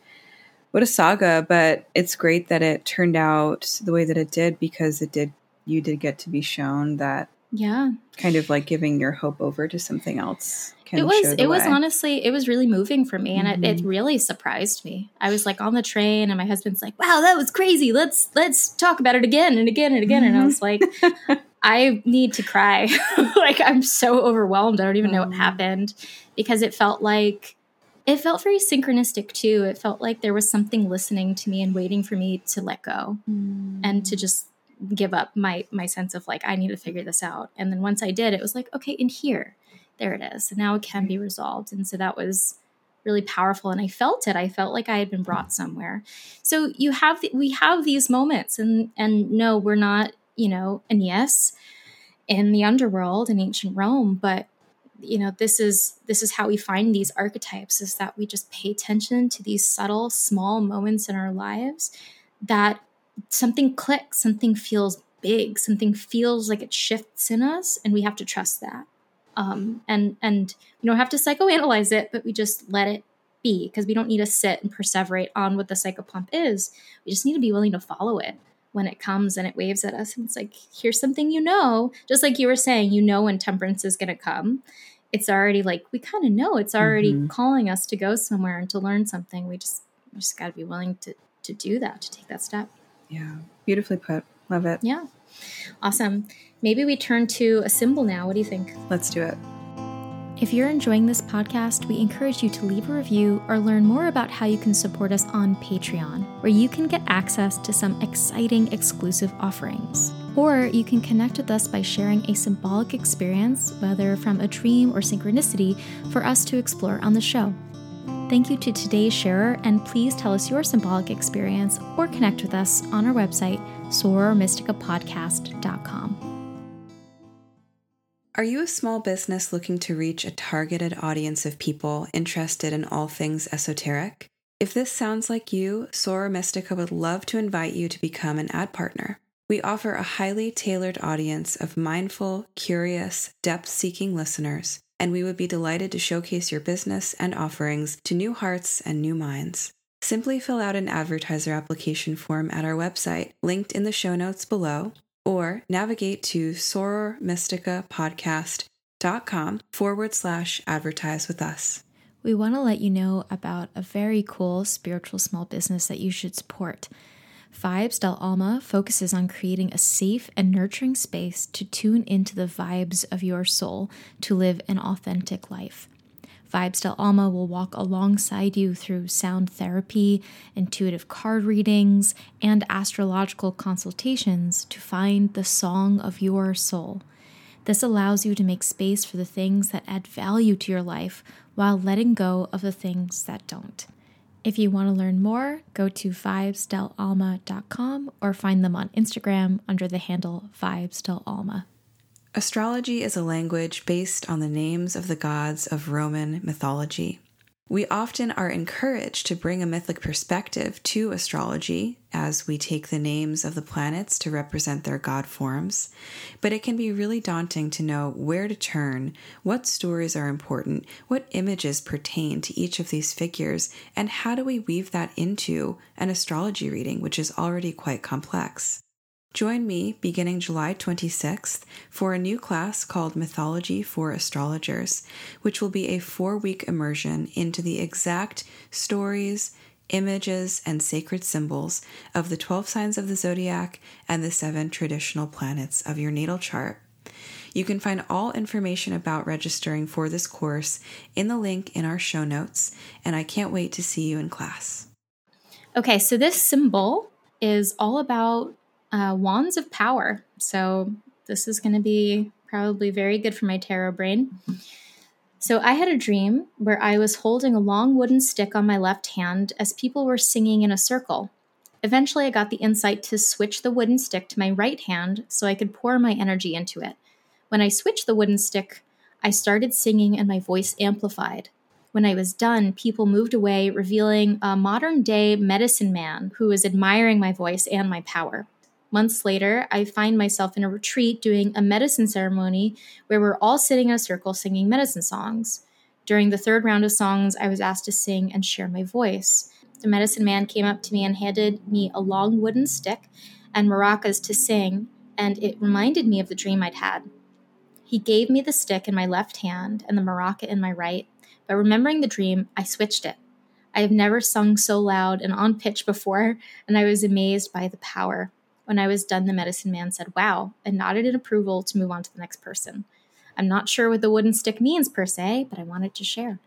what a saga! But it's great that it turned out the way that it did because it did. You did get to be shown that, yeah, kind of like giving your hope over to something else. it was. It way. was honestly. It was really moving for me, and mm-hmm. it, it mm-hmm. really surprised me. I was like on the train, and my husband's like, "Wow, that was crazy. Let's let's talk about it again and again and again." Mm-hmm. And I was like. <laughs> I need to cry. <laughs> like I'm so overwhelmed. I don't even know what mm. happened because it felt like it felt very synchronistic too. It felt like there was something listening to me and waiting for me to let go mm. and to just give up my my sense of like I need to figure this out. And then once I did, it was like, okay, in here. there it is. And now it can be mm-hmm. resolved. And so that was really powerful and I felt it. I felt like I had been brought somewhere. So you have the, we have these moments and and no, we're not, you know, and yes, in the underworld in ancient Rome, but you know, this is this is how we find these archetypes is that we just pay attention to these subtle small moments in our lives that something clicks, something feels big, something feels like it shifts in us and we have to trust that um, and and we don't have to psychoanalyze it, but we just let it be because we don't need to sit and perseverate on what the psychopomp is. We just need to be willing to follow it when it comes and it waves at us. And it's like, here's something you know, just like you were saying, you know when temperance is going to come. It's already like we kind of know it's already mm-hmm. calling us to go somewhere and to learn something. We just we just got to be willing to to do that, to take that step. Yeah, beautifully put. Love it. Yeah, awesome. Maybe we turn to a symbol now. What do you think? Let's do it. If you're enjoying this podcast, we encourage you to leave a review or learn more about how you can support us on Patreon, where you can get access to some exciting exclusive offerings. Or you can connect with us by sharing a symbolic experience, whether from a dream or synchronicity, for us to explore on the show. Thank you to today's sharer, and please tell us your symbolic experience or connect with us on our website, sorormysticapodcast.com. Are you a small business looking to reach a targeted audience of people interested in all things esoteric? If this sounds like you, Soror Mystica would love to invite you to become an ad partner. We offer a highly tailored audience of mindful, curious, depth seeking listeners, and we would be delighted to showcase your business and offerings to new hearts and new minds. Simply fill out an advertiser application form at our website, linked in the show notes below, or navigate to sorormysticapodcast.com forward slash advertise with us. We want to let you know about a very cool spiritual small business that you should support. Vibes del Alma focuses on creating a safe and nurturing space to tune into the vibes of your soul to live an authentic life. Vibes Del Alma will walk alongside you through sound therapy, intuitive card readings, and astrological consultations to find the song of your soul. This allows you to make space for the things that add value to your life while letting go of the things that don't. If you want to learn more, go to vibesdelalma.com or find them on Instagram under the handle vibesdelalma. Astrology is a language based on the names of the gods of Roman mythology. We often are encouraged to bring a mythic perspective to astrology as we take the names of the planets to represent their god forms, but it can be really daunting to know where to turn, what stories are important, what images pertain to each of these figures, and how do we weave that into an astrology reading, which is already quite complex. Join me beginning July 26th for a new class called Mythology for Astrologers, which will be a four week immersion into the exact stories, images, and sacred symbols of the 12 signs of the zodiac and the seven traditional planets of your natal chart. You can find all information about registering for this course in the link in our show notes, and I can't wait to see you in class. Okay, so this symbol is all about uh, Wands of Power. So this is going to be probably very good for my tarot brain. So I had a dream where I was holding a long wooden stick on my left hand as people were singing in a circle. Eventually, I got the insight to switch the wooden stick to my right hand so I could pour my energy into it. When I switched the wooden stick, I started singing and my voice amplified. When I was done, people moved away, revealing a modern day medicine man who was admiring my voice and my power. Months later, I find myself in a retreat doing a medicine ceremony where we're all sitting in a circle singing medicine songs. During the third round of songs, I was asked to sing and share my voice. The medicine man came up to me and handed me a long wooden stick and maracas to sing, and it reminded me of the dream I'd had. He gave me the stick in my left hand and the maraca in my right, but remembering the dream, I switched it. I have never sung so loud and on pitch before, and I was amazed by the power. When I was done, the medicine man said, Wow, and nodded in approval to move on to the next person. I'm not sure what the wooden stick means per se, but I wanted to share.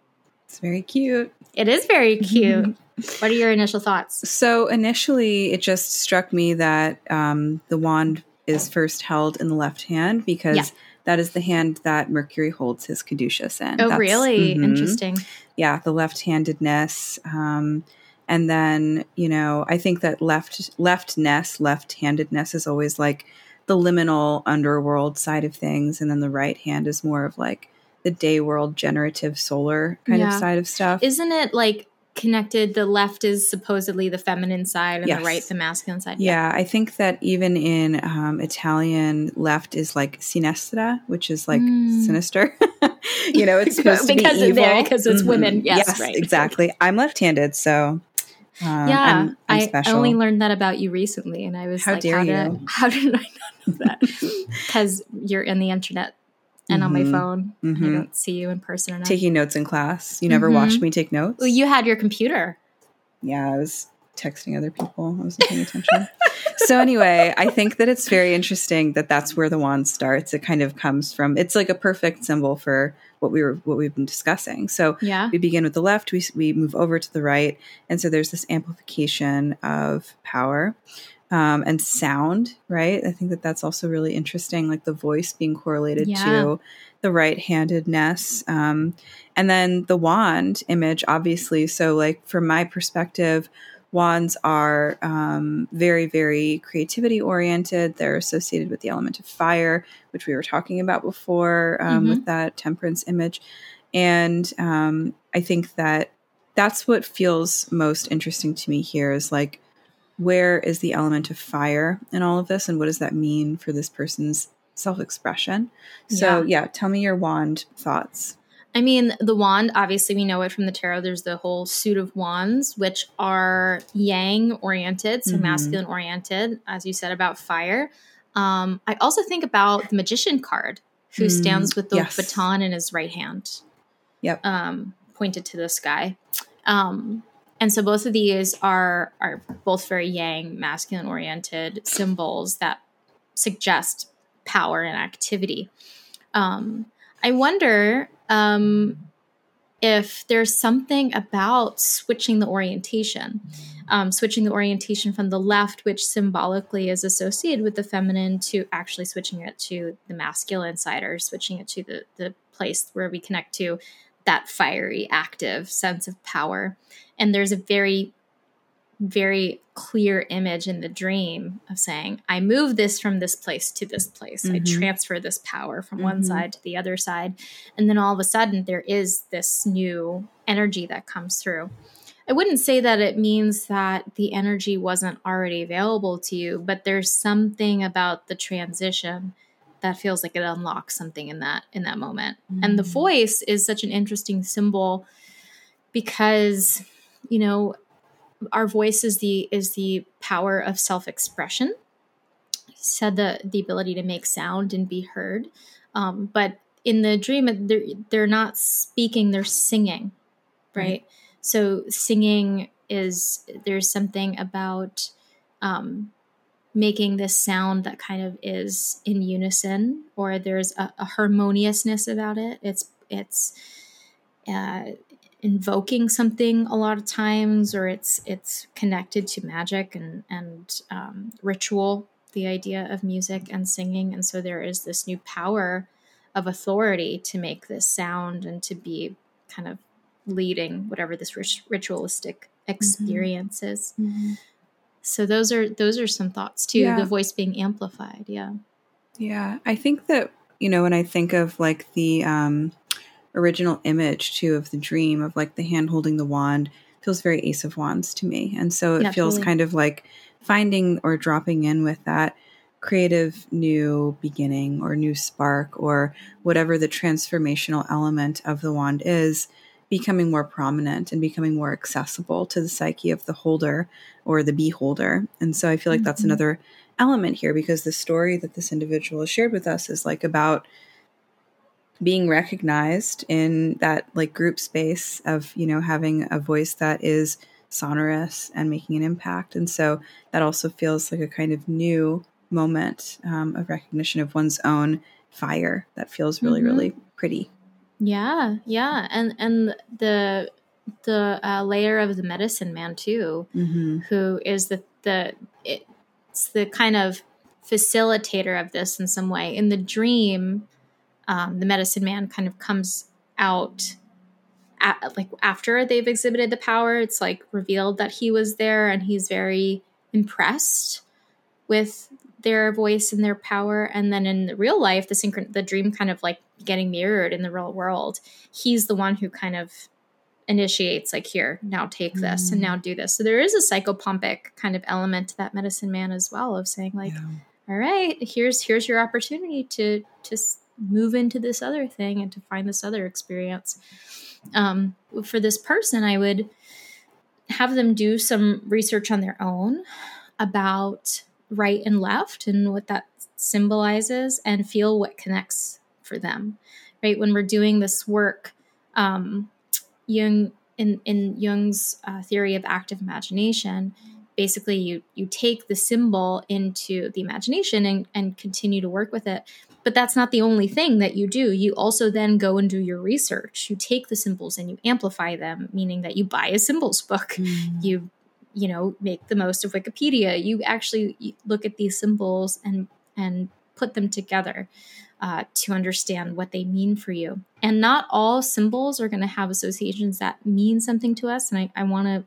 It's very cute. It is very <laughs> cute. what are your initial thoughts? So, initially, it just struck me that um, the wand is first held in the left hand because yeah. that is the hand that Mercury holds his caduceus in. Oh, That's, really? Mm-hmm. Interesting. Yeah, the left-handedness. Um, and then you know, I think that left leftness, left-handedness is always like the liminal underworld side of things, and then the right hand is more of like the day world generative solar kind yeah. of side of stuff. Isn't it like connected the left is supposedly the feminine side and yes. the right the masculine side yeah. yeah i think that even in um, italian left is like sinistra which is like mm. sinister <laughs> you know it's <laughs> supposed because to be evil. There, because it's mm-hmm. women yes, yes right exactly i'm left-handed so um, yeah I'm, I'm I, I, only learned that about you recently and i was how like dare how, you? Did, <laughs> how did i not know that <laughs> because you're in the internet and mm-hmm. on my mm-hmm. phone. Mm-hmm. I don't see you in person enough. Taking notes in class. You never mm-hmm. watched me take notes. Well, you had your computer. Yeah, I was texting other people. I wasn't paying attention. <laughs> so anyway, I think that it's very interesting that that's where the wand starts. It kind of comes from. It's like a perfect symbol for what we were what we've been discussing. So yeah. we begin with the left, we we move over to the right, and so there's this amplification of power um, and sound, right? I think that that's also really interesting, like the voice being correlated yeah. to the right handedness. Um, and then the wand image, obviously. So, like, from my perspective, wands are um, very, very creativity oriented. They're associated with the element of fire, which we were talking about before um, mm-hmm. with that temperance image. And um, I think that that's what feels most interesting to me here is like where is the element of fire in all of this and what does that mean for this person's self-expression so yeah, yeah tell me your wand thoughts I mean, the wand, obviously, we know it from the tarot. There's the whole suit of wands, which are yang oriented, so mm-hmm. masculine oriented, as you said about fire. Um, I also think about the magician card, who mm, stands with the yes. baton in his right hand. Yep. Um, pointed to the sky. Um, and so both of these are are both very yang, masculine oriented symbols that suggest power and activity. Um, I wonder um, if there's something about switching the orientation, um, switching the orientation from the left, which symbolically is associated with the feminine, to actually switching it to the masculine side, or switching it to the the place where we connect to that fiery, active sense of power. And there's a very, very clear image in the dream of saying, I move this from this place to this place. Mm-hmm. I transfer this power from mm-hmm. one side to the other side. And then all of a sudden, there is this new energy that comes through. I wouldn't say that it means that the energy wasn't already available to you, but there's something about the transition that feels like it unlocks something in that in that moment. Mm-hmm. And the mm. voice is such an interesting symbol because you know our voice is the is the power of self-expression. Said the the ability to make sound and be heard. Um, but in the dream they're, they're not speaking they're singing right. mm-hmm. so singing is there's something about um, making this sound that kind of is in unison or there's a, a harmoniousness about it. It's it's uh, invoking something a lot of times or it's it's connected to magic and and um, ritual the idea of music and singing and so there is this new power of authority to make this sound and to be kind of leading whatever this ritualistic mm-hmm. experience mm-hmm. is mm-hmm. so those are those are some thoughts too yeah. the voice being amplified yeah yeah i think that you know when i think of like the um original image too of the dream of like the hand holding the wand feels very ace of wands to me. And so it feels kind of like finding or dropping in with that creative new beginning or new spark or whatever the transformational element of the wand is becoming more prominent and becoming more accessible to the psyche of the holder or the beholder. And so i feel like mm-hmm. that's another element here because the story that this individual has shared with us is like about being recognized in that like group space of you know having a voice that is sonorous and making an impact and so that also feels like a kind of new moment um, of recognition of one's own fire that feels really mm-hmm. really pretty yeah yeah and and the the uh, layer of the medicine man too mm-hmm. who is the the it's the kind of facilitator of this in some way in the dream um, the medicine man kind of comes out at, like after they've exhibited the power it's like revealed that he was there and he's very impressed with their voice and their power and then in the real life the synchron the dream kind of like getting mirrored in the real world he's the one who kind of initiates like here now take this mm. and now do this so there is a psychopompic kind of element to that medicine man as well of saying like yeah. all right here's here's your opportunity to to move into this other thing and to find this other experience. Um, for this person i would have them do some research on their own about right and left and what that symbolizes and feel what connects for them right? When we're doing this work um, jung in, in jung's uh, theory of active imagination basically you you take the symbol into the imagination and, and continue to work with it but that's not the only thing that you do. You also then go and do your research. You take the symbols and you amplify them, meaning that you buy a symbols book. Mm. <laughs> You you know, make the most of Wikipedia. You actually look at these symbols and and put them together uh, to understand what they mean for you. And not all symbols are going to have associations that mean something to us. And I, I want to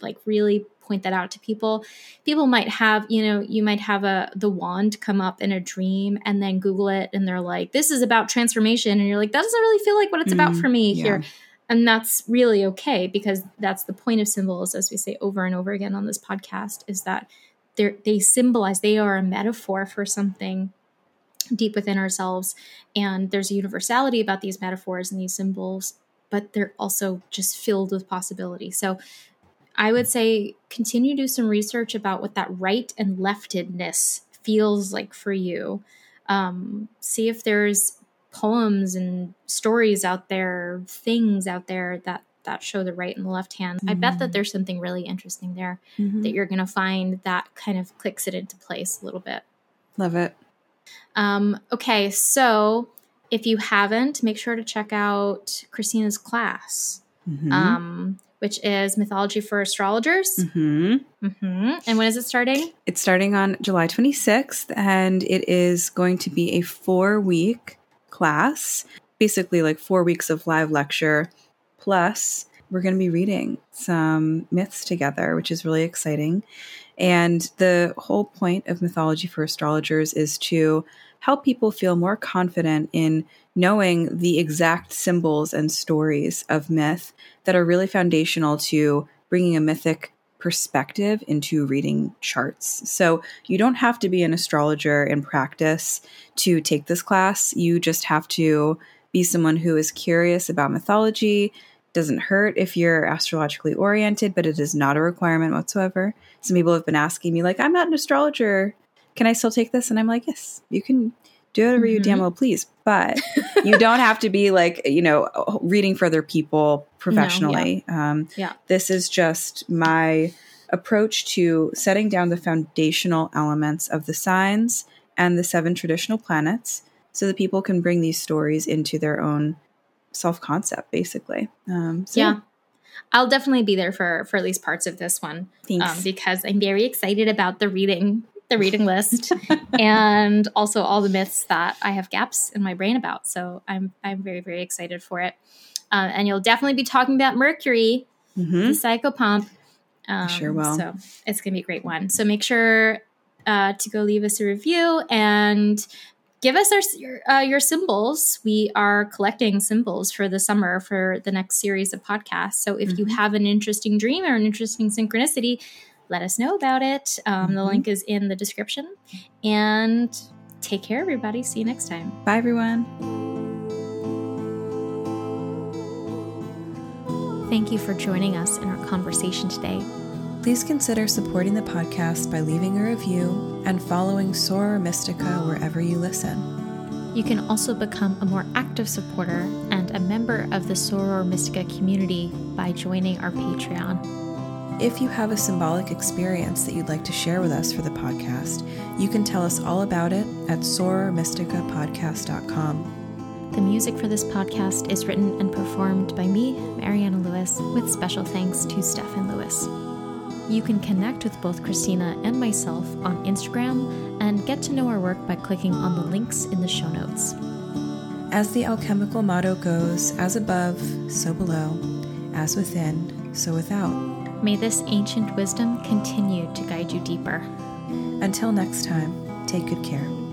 like really point that out to people. People might have you know you might have a the wand come up in a dream and then google it and they're like this is about transformation. And you're like that doesn't really feel like what it's mm, about for me yeah. here. And that's really okay because that's the point of symbols as we say over and over again on this podcast is that they they symbolize they are a metaphor for something deep within ourselves. And there's a universality about these metaphors and these symbols but they're also just filled with possibility. So I would say continue to do some research about what that right and leftedness feels like for you. Um, see if there's poems and stories out there, things out there that that show the right and the left hand. Mm-hmm. I bet that mm-hmm. there's something really interesting there mm-hmm. that you're going to find that kind of clicks it into place a little bit. Love it. Um, okay, so if you haven't, make sure to check out Cristina's class. Mm-hmm. Um, which is Mythology for Astrologers. Mm-hmm. Mm-hmm. And when is it starting? It's starting on July 26th, and it is going to be a four week class, basically like four weeks of live lecture. Plus, we're going to be reading some myths together, which is really exciting. And the whole point of Mythology for Astrologers is to help people feel more confident in knowing the exact symbols and stories of myth that are really foundational to bringing a mythic perspective into reading charts. So you don't have to be an astrologer in practice to take this class. You just have to be someone who is curious about mythology. Doesn't hurt if you're astrologically oriented, but it is not a requirement whatsoever. Some people have been asking me, like, I'm not an astrologer. Can I still take this? And I'm like, yes, you can do whatever mm-hmm. you damn well please. But <laughs> you don't have to be like, you know, reading for other people professionally. No, yeah. Um, yeah. This is just my approach to setting down the foundational elements of the signs and the seven traditional planets so that people can bring these stories into their own self concept, basically. Um, so yeah. I'll definitely be there for for at least parts of this one um, because I'm very excited about the reading the reading list <laughs> and also all the myths that I have gaps in my brain about. So I'm I'm very very excited for it. Uh, and you'll definitely be talking about Mercury, mm-hmm. the psychopomp. Um, sure will. So it's gonna be a great one. So make sure uh, to go leave us a review and give us our your, uh, your symbols. We are collecting symbols for the summer for the next series of podcasts. So if mm-hmm. you have an interesting dream or an interesting synchronicity, let us know about it. Um, mm-hmm. The link is in the description. And take care, everybody. See you next time. Bye, everyone. Thank you for joining us in our conversation today. Please consider supporting the podcast by leaving a review and following Soror Mystica wherever you listen. You can also become a more active supporter and a member of the Soror Mystica community by joining our Patreon. If you have a symbolic experience that you'd like to share with us for the podcast, you can tell us all about it at sorormysticapodcast.com. The music for this podcast is written and performed by me, Mariana Lewis, with special thanks to Stefan Lewis. You can connect with both Cristina and myself on Instagram and get to know our work by clicking on the links in the show notes. As the alchemical motto goes, as above, so below, as within, so without. May this ancient wisdom continue to guide you deeper. Until next time, take good care.